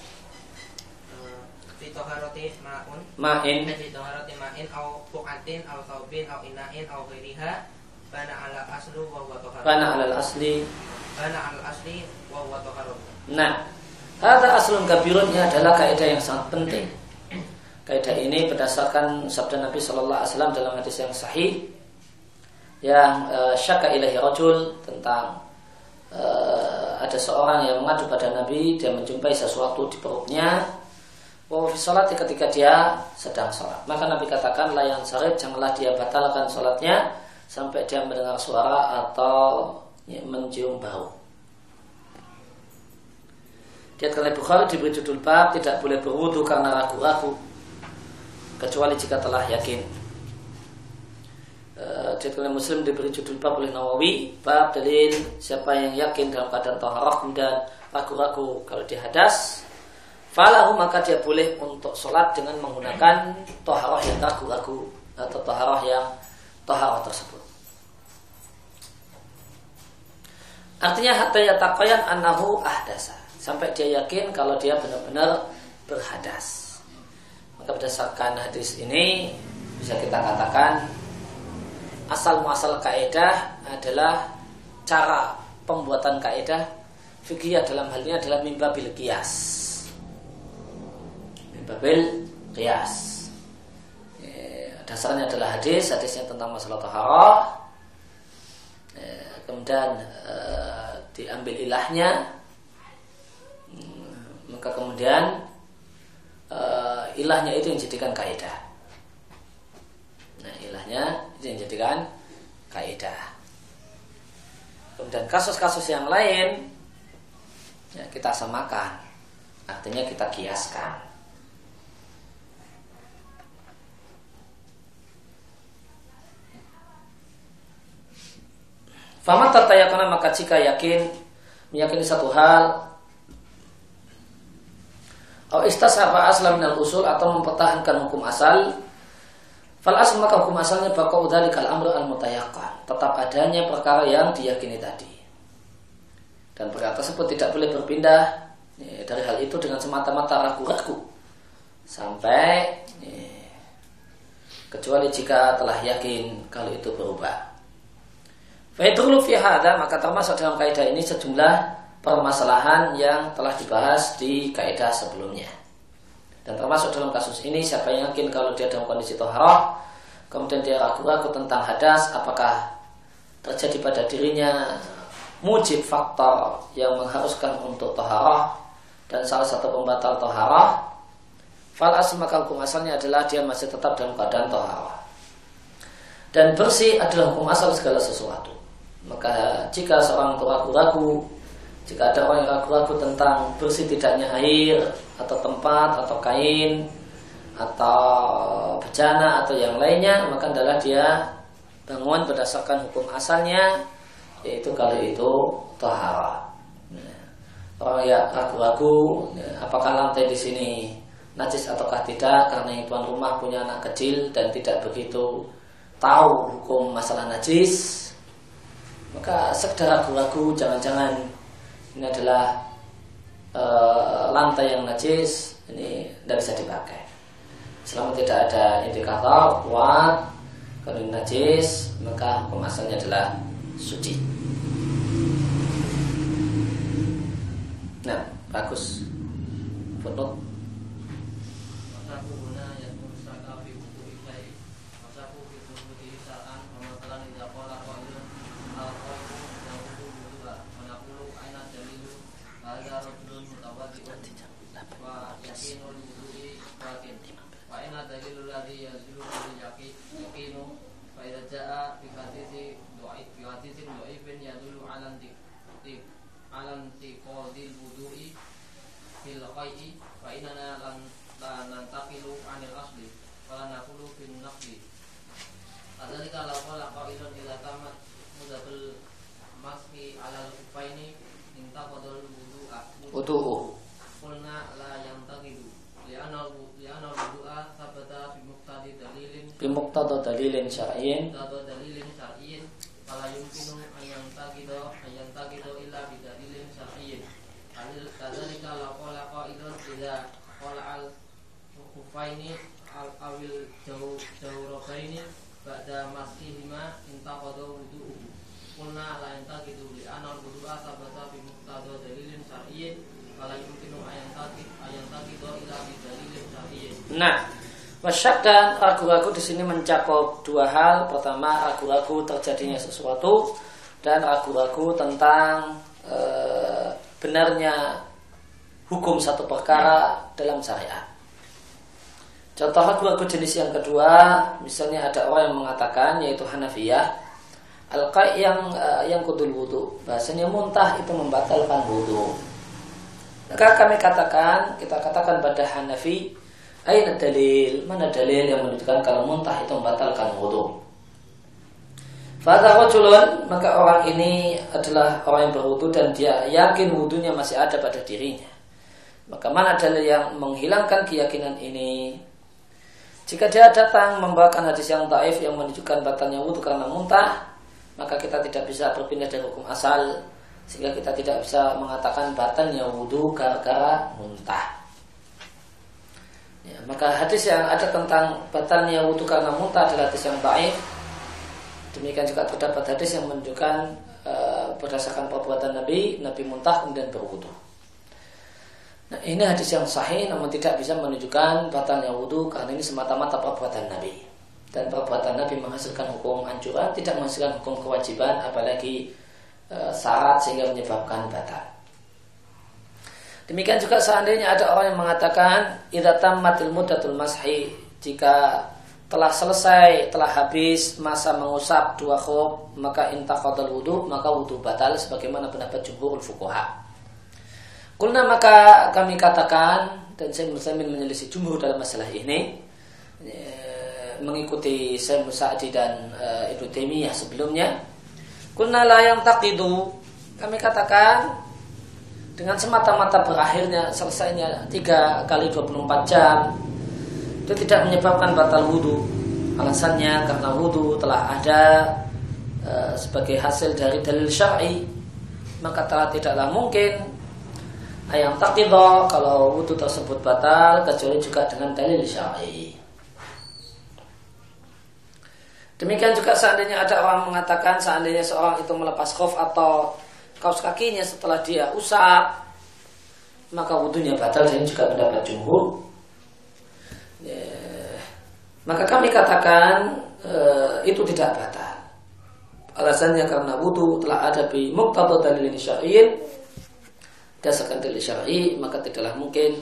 eh, fi taharati ma'un. Ma'in. Fi taharati ma'in au fuqatin au thawbin au ina'in au ghairiha bana ala aslu wa huwa taharatu kana alal asli. Bana ala asli wa huwa taharatu Nah, Hada aslun kabirun ini adalah kaidah yang sangat penting. Kaidah ini berdasarkan sabda Nabi Shallallahu Alaihi Wasallam dalam hadis yang sahih yang uh, syaka ilahi rajul tentang uh, ada seorang yang mengadu pada Nabi dia menjumpai sesuatu di perutnya. Fi salati ketika dia sedang sholat. Maka Nabi katakan layan sarif Janganlah dia batalkan sholatnya Sampai dia mendengar suara Atau ya, mencium bau. Diatkan oleh Bukhari diberi judul bab tidak boleh berwudu karena ragu-ragu kecuali jika telah yakin. Eh, oleh Muslim diberi judul bab oleh Nawawi bab dalil siapa yang yakin dalam keadaan taharah dan ragu-ragu kalau dia hadas falahu maka dia boleh untuk sholat dengan menggunakan taharah yang ragu-ragu atau taharah yang taharah tersebut. Artinya hatta yataqayan annahu ahdasa sampai dia yakin kalau dia benar-benar berhadas. Berdasarkan hadis ini bisa kita katakan asal muasal kaidah adalah cara pembuatan kaidah fikih dalam hal ini adalah mimbabil qiyas. Mimbabil qiyas. Eh, Dasarnya adalah hadis, hadisnya tentang masalah taharah. Eh, Kemudian eh, diambil ilahnya, maka kemudian uh, ilahnya itu yang jadikan kaidah. Nah, ilahnya itu yang jadikan kaidah. Kemudian kasus-kasus yang lain ya, kita samakan, artinya kita kiaskan. Faman tatayakana maka jika yakin meyakini satu hal atau istasaba aslam minal usul atau mempertahankan hukum asal. Fal asl maka hukum asalnya bakau dzalikal amru al mutayaqqan tetap adanya perkara yang diyakini tadi. Dan perkara tersebut tidak boleh berpindah ya, dari hal itu dengan semata-mata ragu-ragu. Sampai ya, kecuali jika telah yakin kalau itu berubah. Faidulu fi hadha maka termasuk dalam kaidah ini sejumlah permasalahan yang telah dibahas di kaidah sebelumnya. Dan termasuk dalam kasus ini siapa yang yakin kalau dia dalam kondisi toharoh kemudian dia ragu-ragu tentang hadas apakah terjadi pada dirinya mujib faktor yang mengharuskan untuk toharoh dan salah satu pembatal toharoh fal maka hukum asalnya adalah dia masih tetap dalam keadaan toharoh dan bersih adalah hukum asal segala sesuatu maka jika seorang ragu-ragu jika ada orang yang ragu-ragu tentang bersih tidaknya air atau tempat atau kain atau bejana atau yang lainnya maka adalah dia bangun berdasarkan hukum asalnya yaitu kalau itu tahara. Orang yang ragu-ragu apakah lantai di sini najis ataukah tidak karena yang tuan rumah punya anak kecil dan tidak begitu tahu hukum masalah najis maka sekedar ragu-ragu jangan-jangan ini adalah e, lantai yang najis. Ini tidak bisa dipakai. Selama tidak ada indikator kuat kalau najis maka hukum asalnya adalah suci. Nah bagus. Footnote Wa aina dalilu ladhi yazulu bil yaqin Yaqinu Fa idha ja'a bi hadithi du'if Bi hadithin du'ifin yadulu ala antik Ala antiqadil wudu'i Fil qai'i Fa inana lan la nantaqilu anil asli wala naqulu fin naqli. Kadzalika law qala qailun idza tamat mudatul masfi ala al-kufaini intaqadul wudu'a wudu'u qulna la yantaqidu li'anna li'anna wudu'a thabata fi muqtadi dalilin bi muqtada dalilin syar'iyyin muqtada dalilin syar'iyyin fala yumkinu an yantaqidu an yantaqidu illa bi dalilin syar'iyyin Kadzalika law qala qailun idza qala al al awil jauh jaurobaini ba'da masihima intaqada wudu'uhu Qulna la yantaqidu li anal wudu'a sabata bi muqtada dalilin syar'iyyin fala yumkinu ayantaqid ayantaqidu illa bi dalilin syar'iyyin Nah, masyakkan ragu-ragu di sini mencakup dua hal. Pertama, ragu-ragu terjadinya sesuatu dan ragu-ragu tentang eh, benarnya hukum satu perkara dalam syariat. Contoh ragu-ragu jenis yang kedua, misalnya ada orang yang mengatakan yaitu Hanafiyah, al yang eh, yang kudul wudhu, bahasanya muntah itu membatalkan wudhu. Maka kami katakan, kita katakan pada Hanafi, Aina dalil, mana dalil yang menunjukkan kalau muntah itu membatalkan wudhu. Fadha rajulun, maka orang ini adalah orang yang berwudhu dan dia yakin wudhunya masih ada pada dirinya. Maka mana dalil yang menghilangkan keyakinan ini? Jika dia datang membawakan hadis yang taif yang menunjukkan batalnya wudhu karena muntah, maka kita tidak bisa berpindah dari hukum asal sehingga kita tidak bisa mengatakan batalnya wudhu gara-gara muntah. Ya, maka hadis yang ada tentang batalnya wudhu karena muntah adalah hadis yang baik. Demikian juga terdapat hadis yang menunjukkan e, berdasarkan perbuatan Nabi, Nabi muntah kemudian berwudhu. Nah ini hadis yang sahih namun tidak bisa menunjukkan batalnya wudhu karena ini semata-mata perbuatan Nabi. Dan perbuatan Nabi menghasilkan hukum anjuran, tidak menghasilkan hukum kewajiban, apalagi e, syarat sehingga menyebabkan batal. Demikian juga seandainya ada orang yang mengatakan idza tammatil muddatul mashi jika telah selesai, telah habis masa mengusap dua khuf, maka intaqadal wudu, maka wudu batal sebagaimana pendapat jumhurul fuqaha. Kulna maka kami katakan dan saya Muslimin menyelisih jumhur dalam masalah ini mengikuti saya Musa'di dan uh, Ibnu Taimiyah sebelumnya. Kulna la yang taqidu kami katakan dengan semata-mata berakhirnya selesainya 3 kali 24 jam itu tidak menyebabkan batal wudhu alasannya karena wudhu telah ada e, sebagai hasil dari dalil syar'i. Maka telah tidaklah mungkin ayam takidah kalau wudhu tersebut batal kecuali juga dengan dalil syar'i. Demikian juga seandainya ada orang mengatakan seandainya seorang itu melepas khuf atau kaos kakinya setelah dia usap maka wudhunya batal dan juga pendapat jumhur. Ya. maka kami katakan e, itu tidak batal. Alasannya karena wudhu telah ada di muqtada dalil syar'in dasarkan dalil syar'i maka tidaklah mungkin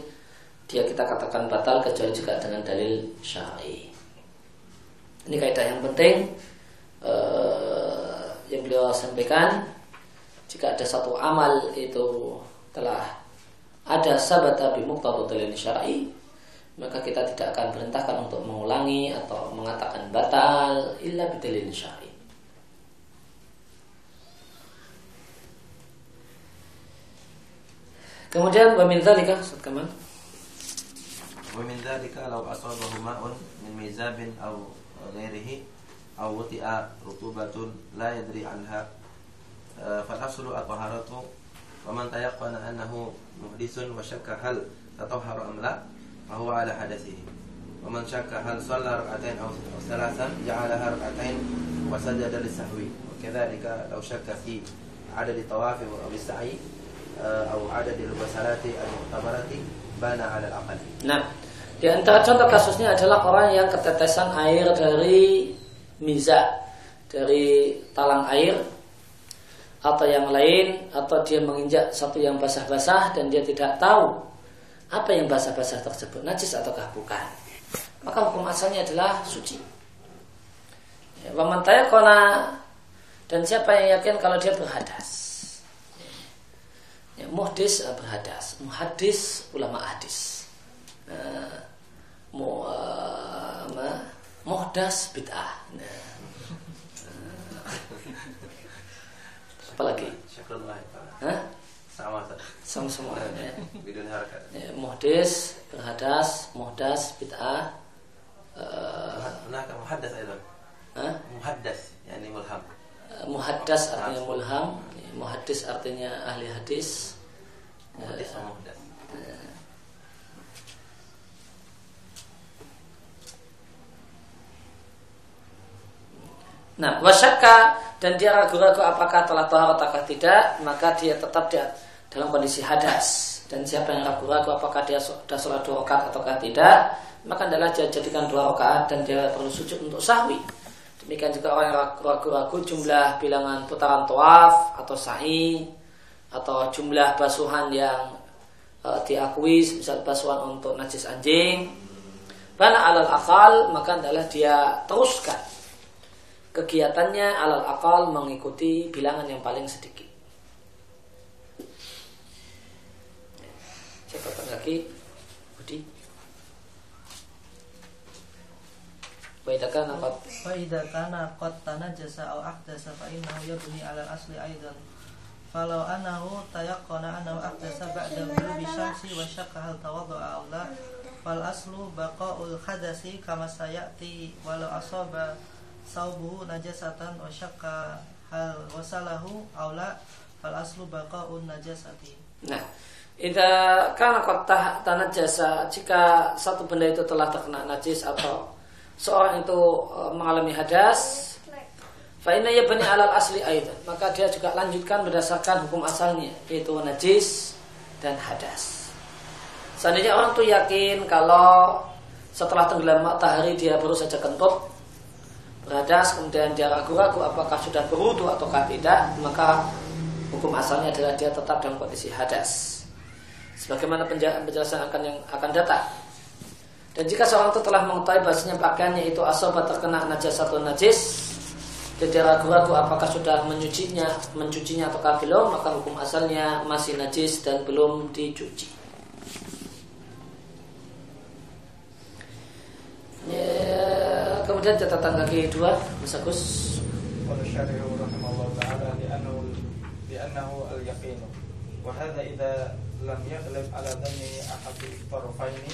dia kita katakan batal kecuali juga dengan dalil syar'i. Ini kaidah yang penting uh, yang beliau sampaikan jika ada satu amal itu telah ada sahabat bi muqtada dalil syar'i maka kita tidak akan perintahkan untuk mengulangi atau mengatakan batal illa bidalil syar'i. Kemudian wa min dzalika Ustaz Kamal. Wa min dzalika law asabahu ma'un min mizabin aw ghairihi aw wuti'a rutubatun la yadri anha nah di antara contoh kasusnya adalah orang yang ketetesan air dari miza dari talang air atau yang lain atau dia menginjak satu yang basah-basah dan dia tidak tahu apa yang basah-basah tersebut najis ataukah bukan. Maka hukum asalnya adalah suci. Ya, Waman kona dan siapa yang yakin kalau dia berhadas. Ya, muhdis berhadas, muhadis ulama hadis. Nah, mu, eh, muhdas bid'ah. Nah. Apa lagi? Syakrullah Ta'ala. Hah? Sama Ustaz. Sama semua ya. *laughs* Bidun harakat. Ya, muhdis, berhadas, muhdas, bid'ah. eh, هناك محدث أيضا hah? محدث يعني ملهم muhaddas artinya mulham, muhaddis artinya ahli hadis. محدث ومحدث Nah, wasyakka dan dia ragu-ragu apakah telah taharat ataukah tidak, maka dia tetap dia dalam kondisi hadas. Dan siapa yang ragu-ragu apakah dia sudah sholat dua rakaat ataukah tidak, maka adalah dia jadikan dua rakaat dan dia perlu sujud untuk sahwi. Demikian juga orang yang ragu-ragu jumlah bilangan putaran tawaf atau sa'i atau jumlah basuhan yang eh, diakui misal basuhan untuk najis anjing. Bana alal akal maka adalah dia teruskan kegiatannya alal akal mengikuti bilangan yang paling sedikit. Siapa lagi, Budi? Baidakan apa? Baidakan apa? tanah jasa au akdasa ya yabni alal asli aidan Kalau anahu tayakona anahu akdasa ba'da gulubi syamsi wa wasyak hal tawadu'a Allah Fal aslu baqa'ul khadasi kama sayati walau asaba saubuhu najasatan wa syakka hal wasalahu aula fal aslu baqa'un najasati. Nah, Ida karena kota tanah jasa jika satu benda itu telah terkena najis atau seorang itu e, mengalami hadas faina ya bani alal asli aida Maka dia juga lanjutkan berdasarkan hukum asalnya Yaitu najis dan hadas Seandainya orang tuh yakin kalau setelah tenggelam matahari dia baru saja kentut berhadas kemudian dia ragu-ragu apakah sudah berwudu ataukah tidak maka hukum asalnya adalah dia tetap dalam kondisi hadas. Sebagaimana penjelasan akan yang akan datang. Dan jika seorang itu telah mengetahui bahasanya pakaiannya itu asobat terkena najis atau najis dan dia ragu-ragu apakah sudah menyucinya mencucinya ataukah belum maka hukum asalnya masih najis dan belum dicuci. Ya, kemudian catatan kaki dua Mas Agus قال الشارع رحمه الله تعالى لأنه لأنه اليقين وهذا إذا لم يغلب على ظنه أحد الطرفين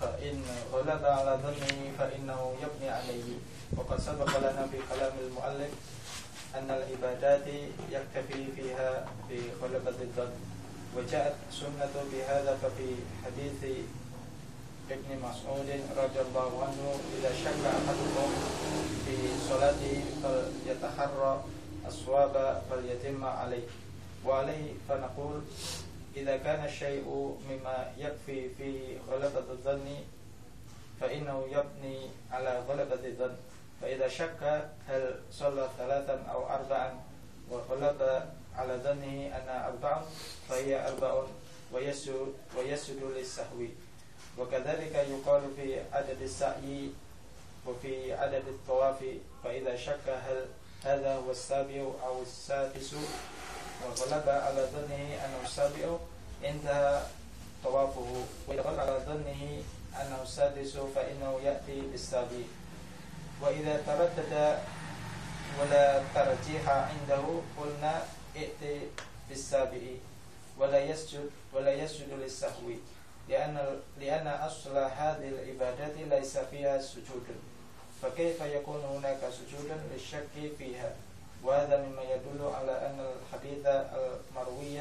فإن غلب على ظنه فإنه يبني عليه وقد سبق لنا في كلام المؤلف أن العبادات يكتفي فيها بغلبة الظن وجاءت سنة بهذا ففي حديث ابن مسعود رضي الله عنه إذا شك أحدكم في صلاته فليتحرى الصواب فليتم عليه وعليه فنقول إذا كان الشيء مما يكفي في غلبة الظن فإنه يبني على غلبة الظن فإذا شك هل صلى ثلاثا أو أربعا وغلب على ظنه أن أربع فهي أربع ويسجد للسهو وكذلك يقال في عدد السعي وفي عدد الطواف فإذا شك هل هذا هو السابع أو السادس وغلب على ظنه أنه السابع انتهى طوافه. وإذا غلب على ظنه أنه السادس فإنه يأتي بالسابع. وإذا تردد ولا ترجيح عنده قلنا ائت بالسابع ولا يسجد ولا يسجد للسهو. لأن لأن أصل هذه العبادات ليس فيها سجود فكيف يكون هناك سجود للشك فيها وهذا مما يدل على أن الحديث المروي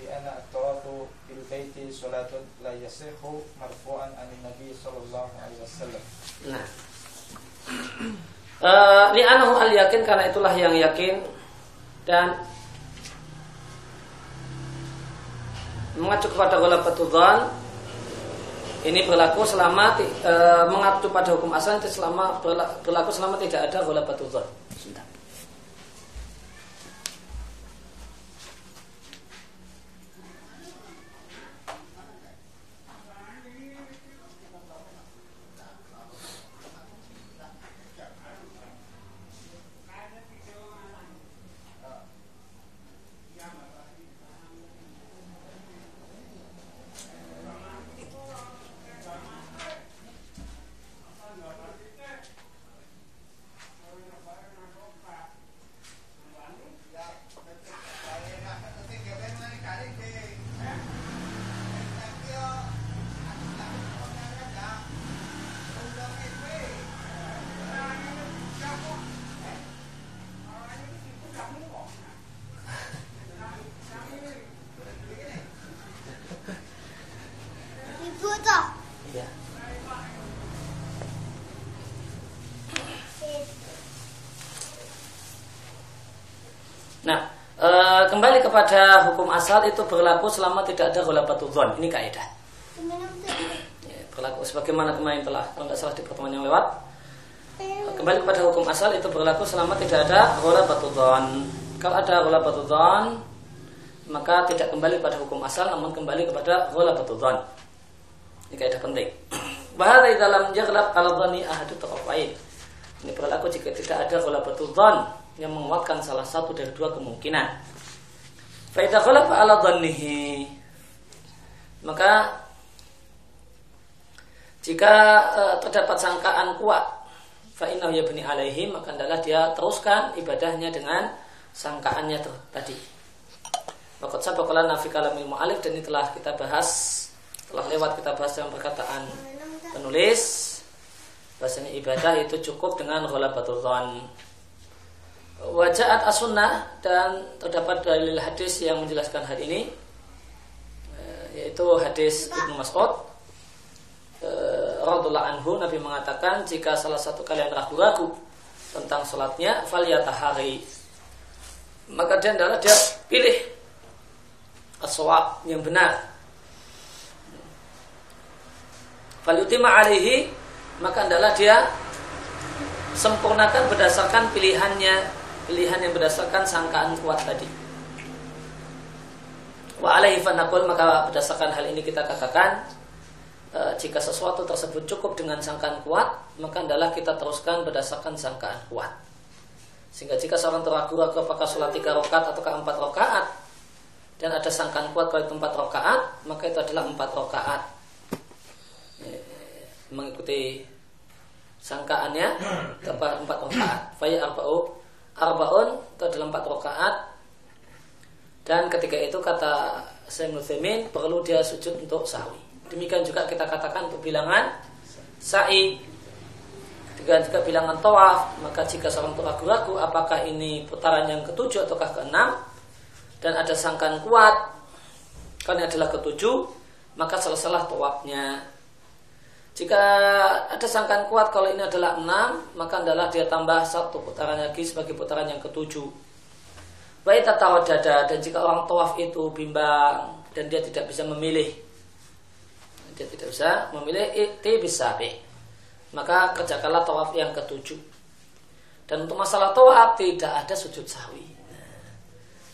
بأن الطواف بالبيت صلاة لا يصح مرفوعا عن النبي صلى الله عليه وسلم Nah. Eh, li'anahu al yakin karena itulah yang yakin dan mengacu kepada ghalabatul dzan ini berlaku selama ti- eh, mengacu pada hukum asal selama berla- berlaku selama tidak ada ghalabatul dzan. Sebentar. Ibu toh. Ya. Nah, e, kepada hukum asal itu berlaku selama tidak ada ghalabatul dzan. Ini kaidah. Ya, berlaku sebagaimana kemarin telah kalau tidak salah di pertemuan yang lewat. Kembali kepada hukum asal itu berlaku selama tidak ada ghalabatul dzan. Kalau ada ghalabatul dzan, maka tidak kembali pada hukum asal namun kembali kepada ghalabatul dzan. Ini kaidah penting. *clears throat* Bahwa di dalam jaglab al dhani ahadu taqafain. Ini berlaku jika tidak ada ghalabatul dzan yang menguatkan salah satu dari dua kemungkinan. Fa idza ghalaba ala maka jika eh, terdapat sangkaan kuat fa innahu yabni alaihi maka adalah dia teruskan ibadahnya dengan sangkaannya tuh tadi. Waqad sabaqala nafi kalamil mu'alif dan ini telah kita bahas telah lewat kita bahas dalam perkataan penulis bahasanya ibadah itu cukup dengan ghalabatul dhan. Wajahat as-sunnah dan terdapat dalil hadis yang menjelaskan hal ini eh, yaitu hadis Ibnu Mas'ud eh, radhiyallahu anhu Nabi mengatakan jika salah satu kalian ragu-ragu tentang sholatnya falyatahari. Maka dia adalah dia pilih as yang benar. Falyutima alaihi maka adalah dia sempurnakan berdasarkan pilihannya pilihan yang berdasarkan sangkaan kuat tadi. Wa alaihi fanaqul maka berdasarkan hal ini kita katakan e, jika sesuatu tersebut cukup dengan sangkaan kuat maka adalah kita teruskan berdasarkan sangkaan kuat. Sehingga jika seorang teragu-ragu apakah sholat tiga rakaat atau empat rakaat dan ada sangkaan kuat kalau itu empat rakaat maka itu adalah empat rakaat. E, mengikuti sangkaannya dapat empat rakaat. Faya arba'u arbaun itu adalah empat rakaat. Dan ketika itu kata Syekh Nuthimin perlu dia sujud untuk sahwi demikian juga kita katakan untuk bilangan sa'i. Ketika juga bilangan tawaf. Maka jika seorang itu ragu-ragu apakah ini putaran yang ketujuh ataukah keenam? Dan ada sangkaan kuat. Karena adalah ketujuh maka selesailah tawafnya jika ada sangkaan kuat kalau ini adalah enam, maka adalah dia tambah satu putaran lagi sebagai putaran yang ketujuh. Baik tata dada dan jika orang tawaf itu bimbang dan dia tidak bisa memilih, dia tidak bisa memilih itu bisa maka kerjakanlah tawaf yang ketujuh. Dan untuk masalah tawaf tidak ada sujud sahwi.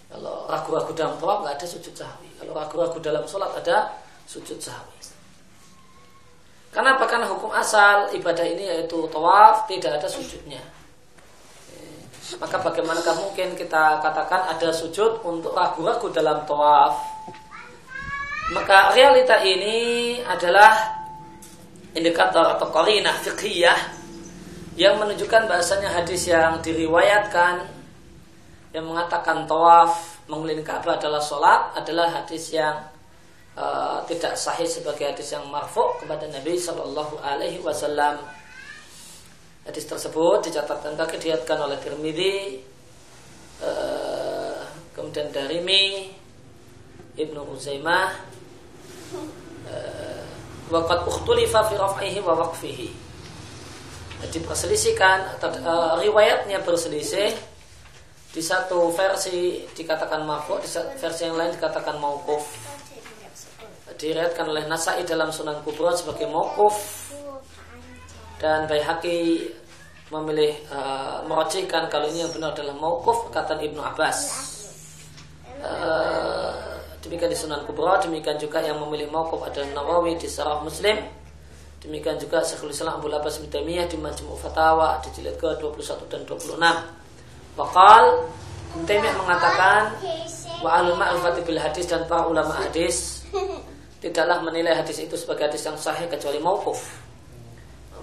Kalau ragu-ragu dalam tawaf nggak ada sujud sahwi. Kalau ragu-ragu dalam sholat ada sujud sahwi. Karena apa? Karena hukum asal ibadah ini yaitu tawaf tidak ada sujudnya. Maka bagaimanakah mungkin kita katakan ada sujud untuk ragu-ragu dalam tawaf? Maka realita ini adalah indikator atau korinah fiqhiyah yang menunjukkan bahasanya hadis yang diriwayatkan yang mengatakan tawaf mengelilingi Ka'bah adalah sholat adalah hadis yang uh, tidak sahih sebagai hadis yang marfu kepada Nabi Shallallahu Alaihi Wasallam. Hadis tersebut dicatatkan kaki diatkan oleh Tirmidzi, uh, kemudian Darimi, Ibnu Uzaimah uh, waqad ukhtulifa fi raf'ihi wa waqfihi. Atau uh, riwayatnya berselisih. Di satu versi dikatakan marfu di versi yang lain dikatakan mauquf diriatkan oleh Nasai dalam Sunan Kubra sebagai mauquf dan Baihaqi memilih uh, merojihkan kalau ini yang benar adalah mauquf kata Ibnu Abbas. Uh, demikian di Sunan Kubra, demikian juga yang memilih mauquf adalah Nawawi di Sarah Muslim. Demikian juga Syekhul Islam Abu Abbas bin Taimiyah di Majmu' Fatawa di jilid ke-21 dan 26. Bakal Taimiyah mengatakan wa al ma'rifati bil hadis dan para ulama hadis *laughs* tidaklah menilai hadis itu sebagai hadis yang sahih kecuali mauquf.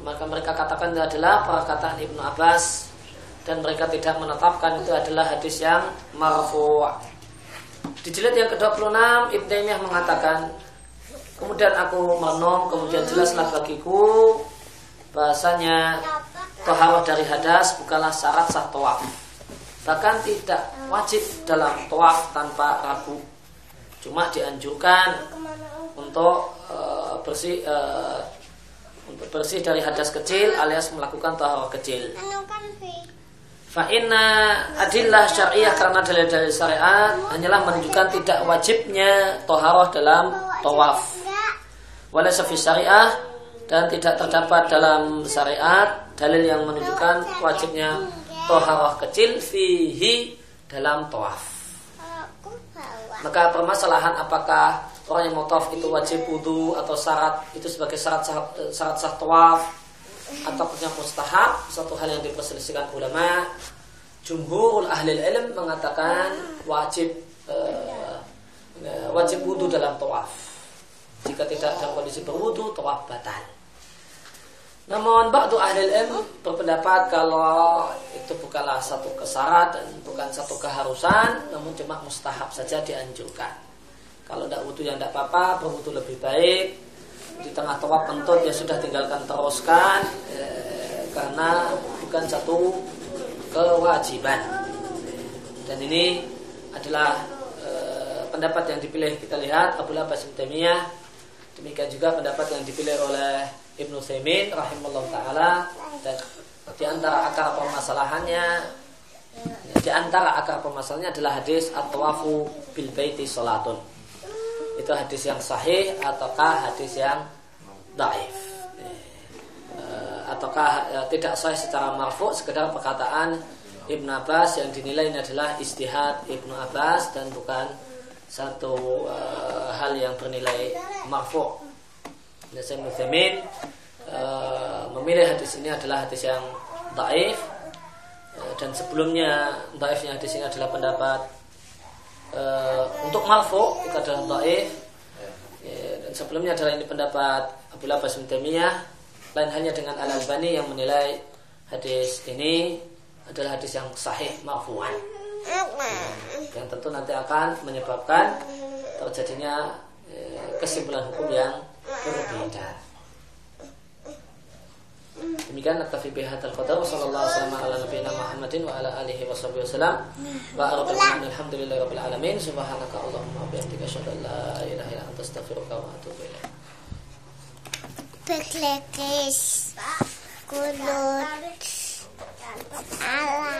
Maka mereka katakan itu adalah perkataan Ibnu Abbas dan mereka tidak menetapkan itu adalah hadis yang marfu'. Di jilid yang ke-26 Ibnu Taimiyah mengatakan Kemudian aku merenung, kemudian jelaslah bagiku bahasanya toharoh dari hadas bukanlah syarat sah tawaf. Bahkan tidak wajib dalam tawaf tanpa ragu. Cuma dianjurkan untuk uh, bersih uh, untuk bersih dari hadas kecil alias melakukan taharah kecil. Fa'inna adillah syariah karena dalil-dalil syariat hanyalah menunjukkan tidak wajibnya toharoh dalam tawaf. Walau sefi syariah dan tidak terdapat dalam syariat dalil yang menunjukkan wajibnya toharoh kecil fihi dalam tawaf. Maka permasalahan apakah orang yang mau tawaf itu wajib wudhu atau syarat itu sebagai syarat syarat sah tawaf. Atau punya mustahab satu hal yang diperselisihkan ulama. Jumhur ahli ilm mengatakan wajib uh, wajib wudhu dalam tawaf. Jika tidak dalam kondisi berwudhu tawaf batal. Namun ba'du ahli ilm berpendapat kalau itu bukanlah satu kesyarat dan bukan satu keharusan namun cuma mustahab saja dianjurkan kalau tidak wudhu yang tidak apa-apa, berwudhu lebih baik. Di tengah tawaf kentut ya sudah tinggalkan teruskan eh, karena bukan satu kewajiban. Dan ini adalah eh, pendapat yang dipilih kita lihat Abu Labas Temiyah. Demikian juga pendapat yang dipilih oleh Ibnu Saimin rahimahullah taala dan di antara akar permasalahannya di antara akar permasalahannya adalah hadis at-tawafu bil baiti salatun itu hadis yang sahih ataukah hadis yang daif ataukah tidak sahih secara marfu sekedar perkataan Ibn Abbas yang dinilai ini adalah istihad Ibnu Abbas dan bukan satu uh, hal yang bernilai marfu. Nasib Nuthamin uh, memilih hadis ini adalah hadis yang daif dan sebelumnya daifnya hadis ini adalah pendapat uh, untuk marfu itu adalah dhaif ya, dan sebelumnya adalah ini pendapat Abu Labas Temiyah lain hanya dengan Al Albani yang menilai hadis ini adalah hadis yang sahih marfu'an yang tentu nanti akan menyebabkan terjadinya eh, kesimpulan hukum yang berbeda. Demikian naktafi bihadzal qadar sallallahu alaihi wasallam ala nabiyina Muhammadin wa ala alihi washabihi wasallam wa arabana alhamdulillahi rabbil alamin subhanaka allahumma wa bihamdika asyhadu an la ilaha illa anta astaghfiruka wa atubu ilaik. Beklekis kulut ala